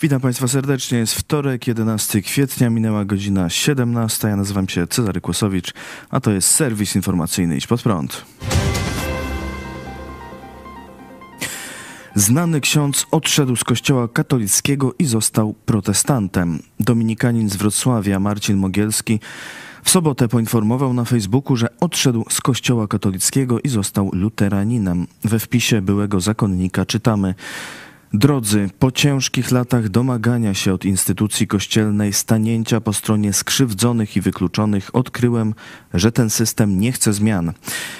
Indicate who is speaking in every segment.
Speaker 1: Witam Państwa serdecznie. Jest wtorek, 11 kwietnia, minęła godzina 17. Ja nazywam się Cezary Kłosowicz, a to jest serwis informacyjny Idź Pod Prąd. Znany ksiądz odszedł z kościoła katolickiego i został protestantem. Dominikanin z Wrocławia Marcin Mogielski w sobotę poinformował na Facebooku, że odszedł z kościoła katolickiego i został luteraninem. We wpisie byłego zakonnika czytamy – Drodzy, po ciężkich latach domagania się od instytucji kościelnej stanięcia po stronie skrzywdzonych i wykluczonych, odkryłem, że ten system nie chce zmian.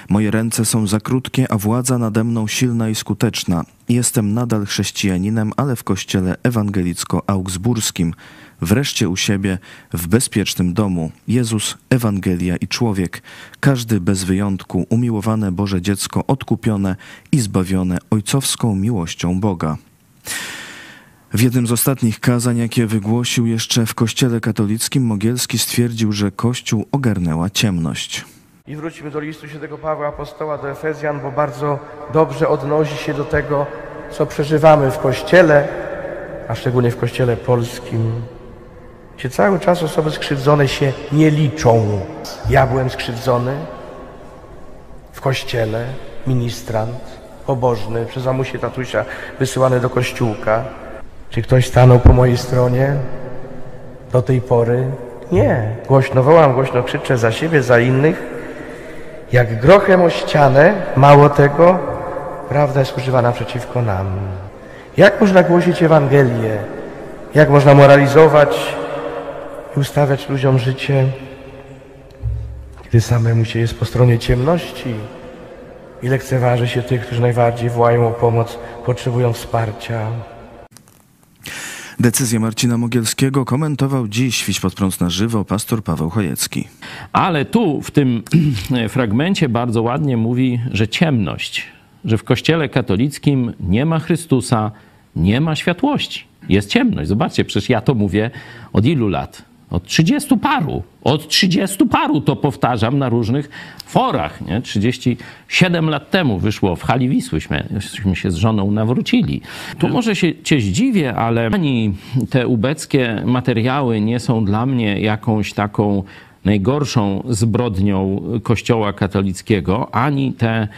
Speaker 1: Moje ręce są za krótkie, a władza nade mną silna i skuteczna. Jestem nadal chrześcijaninem, ale w kościele ewangelicko-augsburskim. Wreszcie u siebie, w bezpiecznym domu. Jezus, Ewangelia i człowiek. Każdy bez wyjątku, umiłowane Boże dziecko, odkupione i zbawione ojcowską miłością Boga. W jednym z ostatnich kazań, jakie wygłosił jeszcze w kościele katolickim, Mogielski stwierdził, że Kościół ogarnęła ciemność.
Speaker 2: I wróćmy do listu świętego Pawła Apostoła do Efezjan, bo bardzo dobrze odnosi się do tego, co przeżywamy w Kościele, a szczególnie w Kościele polskim, gdzie cały czas osoby skrzywdzone się nie liczą. Ja byłem skrzywdzony w Kościele, ministrant, pobożny, przez mamusię tatusia wysyłany do kościółka. Czy ktoś stanął po mojej stronie do tej pory? Nie. Głośno wołam, głośno krzyczę za siebie, za innych. Jak grochem o ścianę, mało tego, prawda jest używana przeciwko nam. Jak można głosić Ewangelię? Jak można moralizować i ustawiać ludziom życie, gdy samemu się jest po stronie ciemności i lekceważy się tych, którzy najbardziej wołają o pomoc, potrzebują wsparcia?
Speaker 1: Decyzję Marcina Mogielskiego komentował dziś Świć pod prąd na żywo pastor Paweł Chojecki.
Speaker 3: Ale tu w tym fragmencie bardzo ładnie mówi, że ciemność, że w kościele katolickim nie ma Chrystusa, nie ma światłości. Jest ciemność. Zobaczcie, przecież ja to mówię od ilu lat? Od 30 paru. Od 30 paru to powtarzam na różnych forach. Nie? 37 lat temu wyszło w hali Wisłyśmy się z żoną nawrócili. Tu może się cię zdziwię, ale ani te ubeckie materiały nie są dla mnie jakąś taką najgorszą zbrodnią Kościoła katolickiego, ani te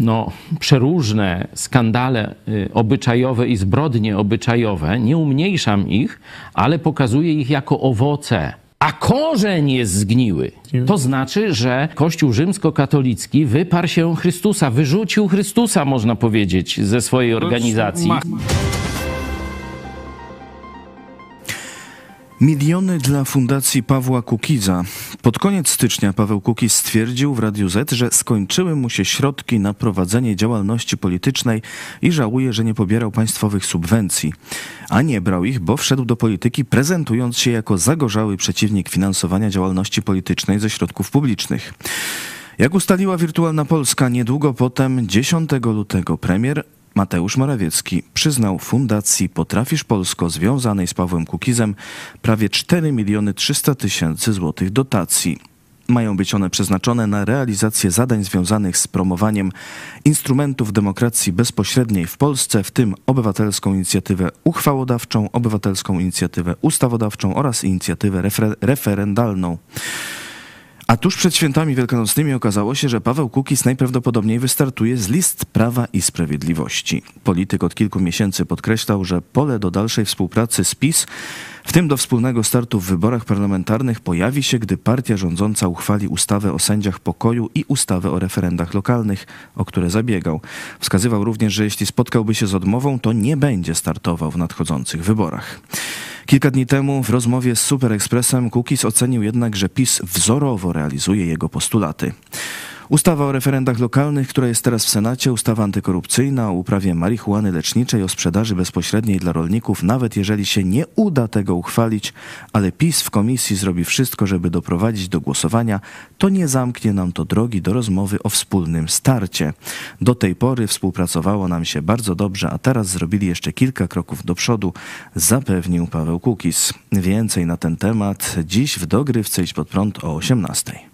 Speaker 3: no, przeróżne skandale y, obyczajowe i zbrodnie obyczajowe, nie umniejszam ich, ale pokazuję ich jako owoce. A korzeń jest zgniły. To znaczy, że Kościół rzymskokatolicki wyparł się Chrystusa, wyrzucił Chrystusa, można powiedzieć, ze swojej organizacji.
Speaker 1: Miliony dla Fundacji Pawła Kukiza. Pod koniec stycznia Paweł Kukiz stwierdził w Radiu Z, że skończyły mu się środki na prowadzenie działalności politycznej i żałuje, że nie pobierał państwowych subwencji. A nie brał ich, bo wszedł do polityki prezentując się jako zagorzały przeciwnik finansowania działalności politycznej ze środków publicznych. Jak ustaliła Wirtualna Polska, niedługo potem, 10 lutego, premier Mateusz Morawiecki przyznał Fundacji Potrafisz Polsko związanej z Pawłem Kukizem prawie 4 miliony 300 tysięcy złotych dotacji. Mają być one przeznaczone na realizację zadań związanych z promowaniem instrumentów demokracji bezpośredniej w Polsce, w tym obywatelską inicjatywę uchwałodawczą, obywatelską inicjatywę ustawodawczą oraz inicjatywę refer referendalną. A tuż przed świętami wielkanocnymi okazało się, że Paweł Kukiz najprawdopodobniej wystartuje z list Prawa i Sprawiedliwości. Polityk od kilku miesięcy podkreślał, że pole do dalszej współpracy z PiS, w tym do wspólnego startu w wyborach parlamentarnych, pojawi się, gdy partia rządząca uchwali ustawę o sędziach pokoju i ustawę o referendach lokalnych, o które zabiegał. Wskazywał również, że jeśli spotkałby się z odmową, to nie będzie startował w nadchodzących wyborach. Kilka dni temu w rozmowie z Super Expressem ocenił jednak, że PiS wzorowo realizuje jego postulaty. Ustawa o referendach lokalnych, która jest teraz w Senacie, ustawa antykorupcyjna o uprawie marihuany leczniczej, o sprzedaży bezpośredniej dla rolników, nawet jeżeli się nie uda tego uchwalić, ale PiS w komisji zrobi wszystko, żeby doprowadzić do głosowania, to nie zamknie nam to drogi do rozmowy o wspólnym starcie. Do tej pory współpracowało nam się bardzo dobrze, a teraz zrobili jeszcze kilka kroków do przodu, zapewnił Paweł Kukis. Więcej na ten temat dziś w dogrywce Idź pod prąd o 18.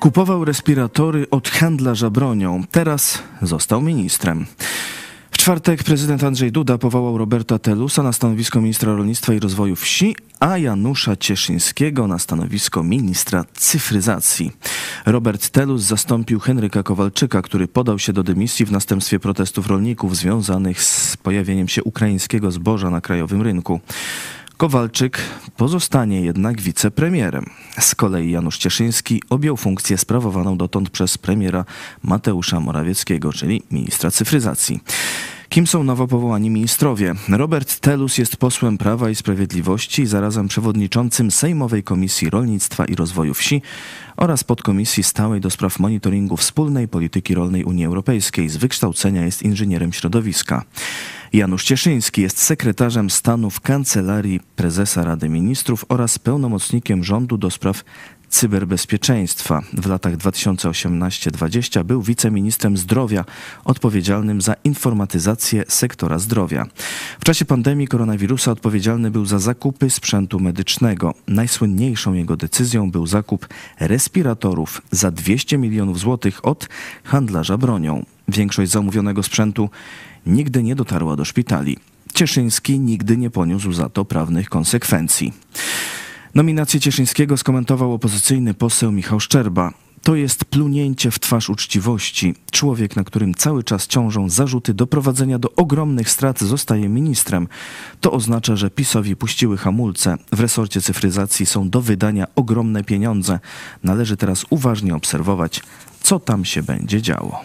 Speaker 1: Kupował respiratory od handlarza bronią. Teraz został ministrem. W czwartek prezydent Andrzej Duda powołał Roberta Telusa na stanowisko ministra rolnictwa i rozwoju wsi, a Janusza Cieszyńskiego na stanowisko ministra cyfryzacji. Robert Telus zastąpił Henryka Kowalczyka, który podał się do dymisji w następstwie protestów rolników związanych z pojawieniem się ukraińskiego zboża na krajowym rynku. Kowalczyk pozostanie jednak wicepremierem. Z kolei Janusz Cieszyński objął funkcję sprawowaną dotąd przez premiera Mateusza Morawieckiego, czyli ministra cyfryzacji. Kim są nowo powołani ministrowie? Robert Telus jest posłem Prawa i Sprawiedliwości i zarazem przewodniczącym Sejmowej Komisji Rolnictwa i Rozwoju Wsi oraz podkomisji stałej do spraw monitoringu wspólnej polityki rolnej Unii Europejskiej. Z wykształcenia jest inżynierem środowiska. Janusz Cieszyński jest sekretarzem stanu w Kancelarii Prezesa Rady Ministrów oraz pełnomocnikiem rządu do spraw cyberbezpieczeństwa. W latach 2018-2020 był wiceministrem zdrowia odpowiedzialnym za informatyzację sektora zdrowia. W czasie pandemii koronawirusa odpowiedzialny był za zakupy sprzętu medycznego. Najsłynniejszą jego decyzją był zakup respiratorów za 200 milionów złotych od handlarza bronią. Większość zamówionego sprzętu nigdy nie dotarła do szpitali. Cieszyński nigdy nie poniósł za to prawnych konsekwencji. Nominację Cieszyńskiego skomentował opozycyjny poseł Michał Szczerba. To jest plunięcie w twarz uczciwości. Człowiek, na którym cały czas ciążą zarzuty doprowadzenia do ogromnych strat, zostaje ministrem. To oznacza, że PiSowi puściły hamulce. W resorcie cyfryzacji są do wydania ogromne pieniądze. Należy teraz uważnie obserwować, co tam się będzie działo.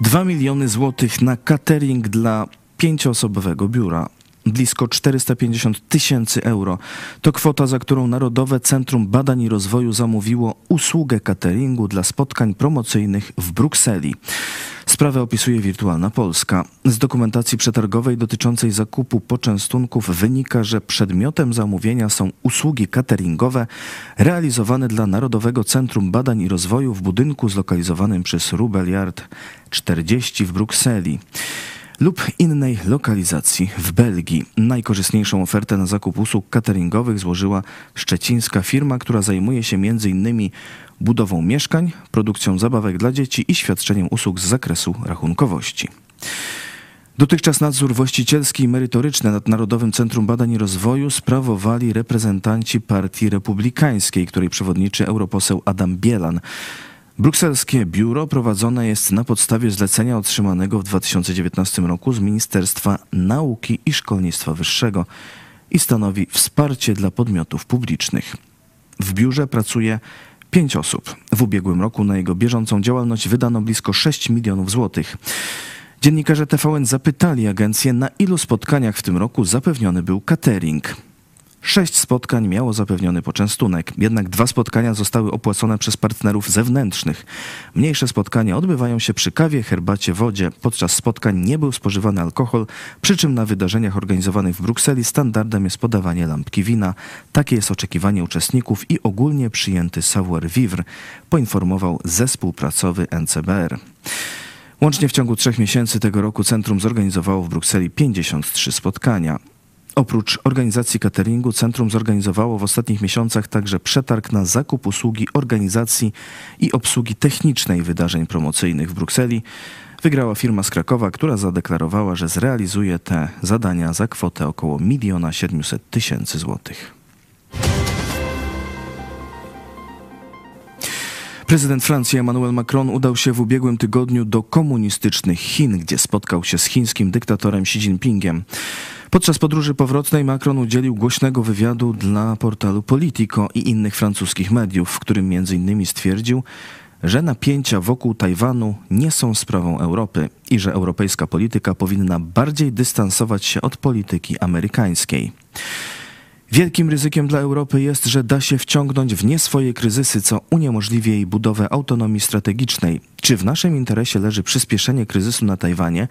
Speaker 1: 2 miliony złotych na catering dla pięcioosobowego biura. Blisko 450 tysięcy euro to kwota, za którą Narodowe Centrum Badań i Rozwoju zamówiło usługę cateringu dla spotkań promocyjnych w Brukseli. Sprawę opisuje Wirtualna Polska. Z dokumentacji przetargowej dotyczącej zakupu poczęstunków wynika, że przedmiotem zamówienia są usługi cateringowe realizowane dla Narodowego Centrum Badań i Rozwoju w budynku zlokalizowanym przy Rubeliard 40 w Brukseli lub innej lokalizacji w Belgii. Najkorzystniejszą ofertę na zakup usług cateringowych złożyła szczecińska firma, która zajmuje się m.in. budową mieszkań, produkcją zabawek dla dzieci i świadczeniem usług z zakresu rachunkowości. Dotychczas nadzór właścicielski i merytoryczny nad Narodowym Centrum Badań i Rozwoju sprawowali reprezentanci Partii Republikańskiej, której przewodniczy europoseł Adam Bielan. Brukselskie biuro prowadzone jest na podstawie zlecenia otrzymanego w 2019 roku z Ministerstwa Nauki i Szkolnictwa Wyższego i stanowi wsparcie dla podmiotów publicznych. W biurze pracuje pięć osób. W ubiegłym roku na jego bieżącą działalność wydano blisko 6 milionów złotych. Dziennikarze TVN zapytali agencję, na ilu spotkaniach w tym roku zapewniony był catering. Sześć spotkań miało zapewniony poczęstunek, jednak dwa spotkania zostały opłacone przez partnerów zewnętrznych. Mniejsze spotkania odbywają się przy kawie, herbacie, wodzie. Podczas spotkań nie był spożywany alkohol, przy czym na wydarzeniach organizowanych w Brukseli standardem jest podawanie lampki wina. Takie jest oczekiwanie uczestników i ogólnie przyjęty savoir-vivre, poinformował zespół pracowy NCBR. Łącznie w ciągu trzech miesięcy tego roku centrum zorganizowało w Brukseli 53 spotkania. Oprócz organizacji cateringu, centrum zorganizowało w ostatnich miesiącach także przetarg na zakup usługi organizacji i obsługi technicznej wydarzeń promocyjnych w Brukseli. Wygrała firma z Krakowa, która zadeklarowała, że zrealizuje te zadania za kwotę około 1 700 tysięcy złotych. Prezydent Francji Emmanuel Macron udał się w ubiegłym tygodniu do komunistycznych Chin, gdzie spotkał się z chińskim dyktatorem Xi Jinpingiem. Podczas podróży powrotnej Macron udzielił głośnego wywiadu dla portalu Politico i innych francuskich mediów, w którym m.in. stwierdził, że napięcia wokół Tajwanu nie są sprawą Europy i że europejska polityka powinna bardziej dystansować się od polityki amerykańskiej. Wielkim ryzykiem dla Europy jest, że da się wciągnąć w nie swoje kryzysy, co uniemożliwi jej budowę autonomii strategicznej. Czy w naszym interesie leży przyspieszenie kryzysu na Tajwanie?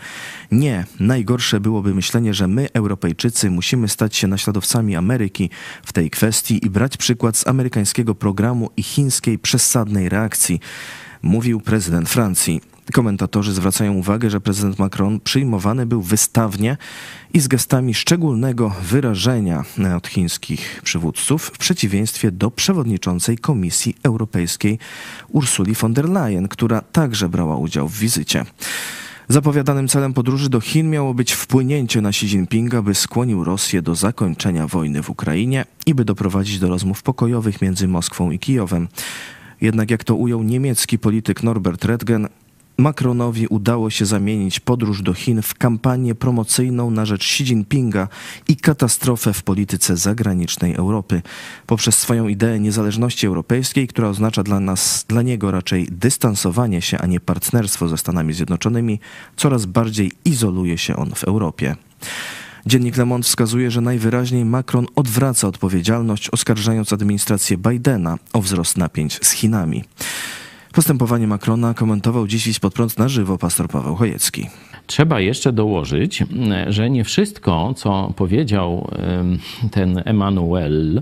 Speaker 1: Nie. Najgorsze byłoby myślenie, że my, Europejczycy, musimy stać się naśladowcami Ameryki w tej kwestii i brać przykład z amerykańskiego programu i chińskiej przesadnej reakcji, mówił prezydent Francji. Komentatorzy zwracają uwagę, że prezydent Macron przyjmowany był wystawnie i z gestami szczególnego wyrażenia od chińskich przywódców, w przeciwieństwie do przewodniczącej Komisji Europejskiej Ursuli von der Leyen, która także brała udział w wizycie. Zapowiadanym celem podróży do Chin miało być wpłynięcie na Xi Jinpinga, by skłonił Rosję do zakończenia wojny w Ukrainie i by doprowadzić do rozmów pokojowych między Moskwą i Kijowem. Jednak jak to ujął niemiecki polityk Norbert Redgen, Macronowi udało się zamienić podróż do Chin w kampanię promocyjną na rzecz Xi Jinpinga i katastrofę w polityce zagranicznej Europy. Poprzez swoją ideę niezależności europejskiej, która oznacza dla nas, dla niego raczej dystansowanie się, a nie partnerstwo ze Stanami Zjednoczonymi, coraz bardziej izoluje się on w Europie. Dziennik Le Monde wskazuje, że najwyraźniej Macron odwraca odpowiedzialność, oskarżając administrację Bidena o wzrost napięć z Chinami. Postępowanie Macrona komentował dziś pod prąd na żywo pastor Paweł Chojecki.
Speaker 3: Trzeba jeszcze dołożyć, że nie wszystko, co powiedział ten Emmanuel,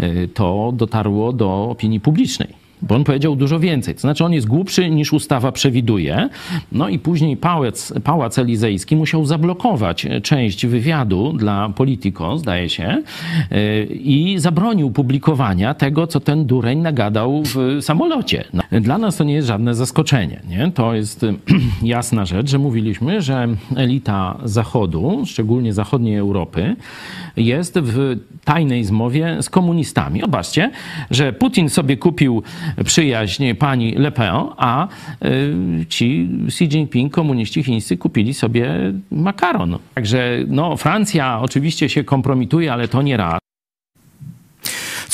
Speaker 3: y, to dotarło do opinii publicznej bo on powiedział dużo więcej. To znaczy, on jest głupszy niż ustawa przewiduje. No i później Pałac, Pałac Elizejski musiał zablokować część wywiadu dla Politico, zdaje się, y, i zabronił publikowania tego, co ten dureń nagadał w samolocie. No, dla nas to nie jest żadne zaskoczenie. Nie? To jest jasna rzecz, że mówiliśmy, że elita Zachodu, szczególnie zachodniej Europy, jest w tajnej zmowie z komunistami. Zobaczcie, że Putin sobie kupił przyjaźń pani Le Pen, a y, ci Xi Jinping, komuniści chińscy kupili sobie makaron. Także no, Francja oczywiście się kompromituje, ale to nie raz.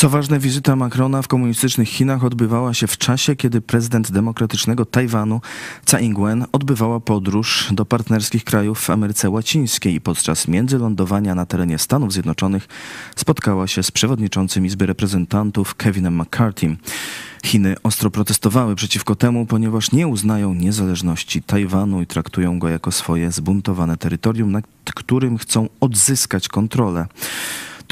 Speaker 1: Co ważne, wizyta Macrona w komunistycznych Chinach odbywała się w czasie, kiedy prezydent demokratycznego Tajwanu Tsai Ing-wen odbywała podróż do partnerskich krajów w Ameryce Łacińskiej i podczas międzylądowania na terenie Stanów Zjednoczonych spotkała się z przewodniczącym Izby Reprezentantów Kevinem McCarthy. Chiny ostro protestowały przeciwko temu, ponieważ nie uznają niezależności Tajwanu i traktują go jako swoje zbuntowane terytorium, nad którym chcą odzyskać kontrolę.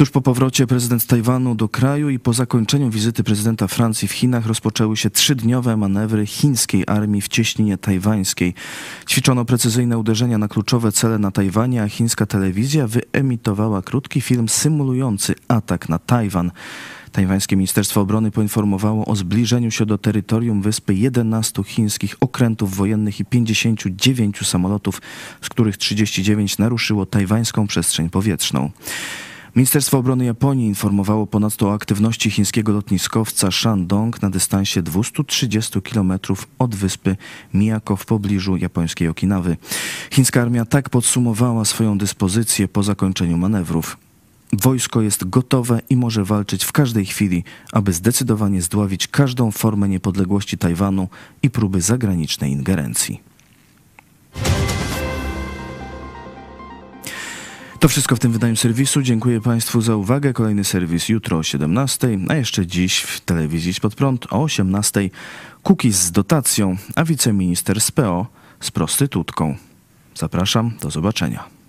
Speaker 1: Tuż po powrocie prezydent Tajwanu do kraju i po zakończeniu wizyty prezydenta Francji w Chinach rozpoczęły się trzydniowe manewry chińskiej armii w cieśninie tajwańskiej. Ćwiczono precyzyjne uderzenia na kluczowe cele na Tajwanie, a chińska telewizja wyemitowała krótki film symulujący atak na Tajwan. Tajwańskie Ministerstwo Obrony poinformowało o zbliżeniu się do terytorium wyspy 11 chińskich okrętów wojennych i 59 samolotów, z których 39 naruszyło tajwańską przestrzeń powietrzną. Ministerstwo Obrony Japonii informowało ponadto o aktywności chińskiego lotniskowca Shandong na dystansie 230 km od wyspy Miyako w pobliżu japońskiej Okinawy. Chińska armia tak podsumowała swoją dyspozycję po zakończeniu manewrów. Wojsko jest gotowe i może walczyć w każdej chwili, aby zdecydowanie zdławić każdą formę niepodległości Tajwanu i próby zagranicznej ingerencji. To wszystko w tym wydaniu serwisu. Dziękuję Państwu za uwagę. Kolejny serwis jutro o 17, a jeszcze dziś w telewizji pod prąd o 18. Cookies z dotacją, a wiceminister z PO z prostytutką. Zapraszam, do zobaczenia.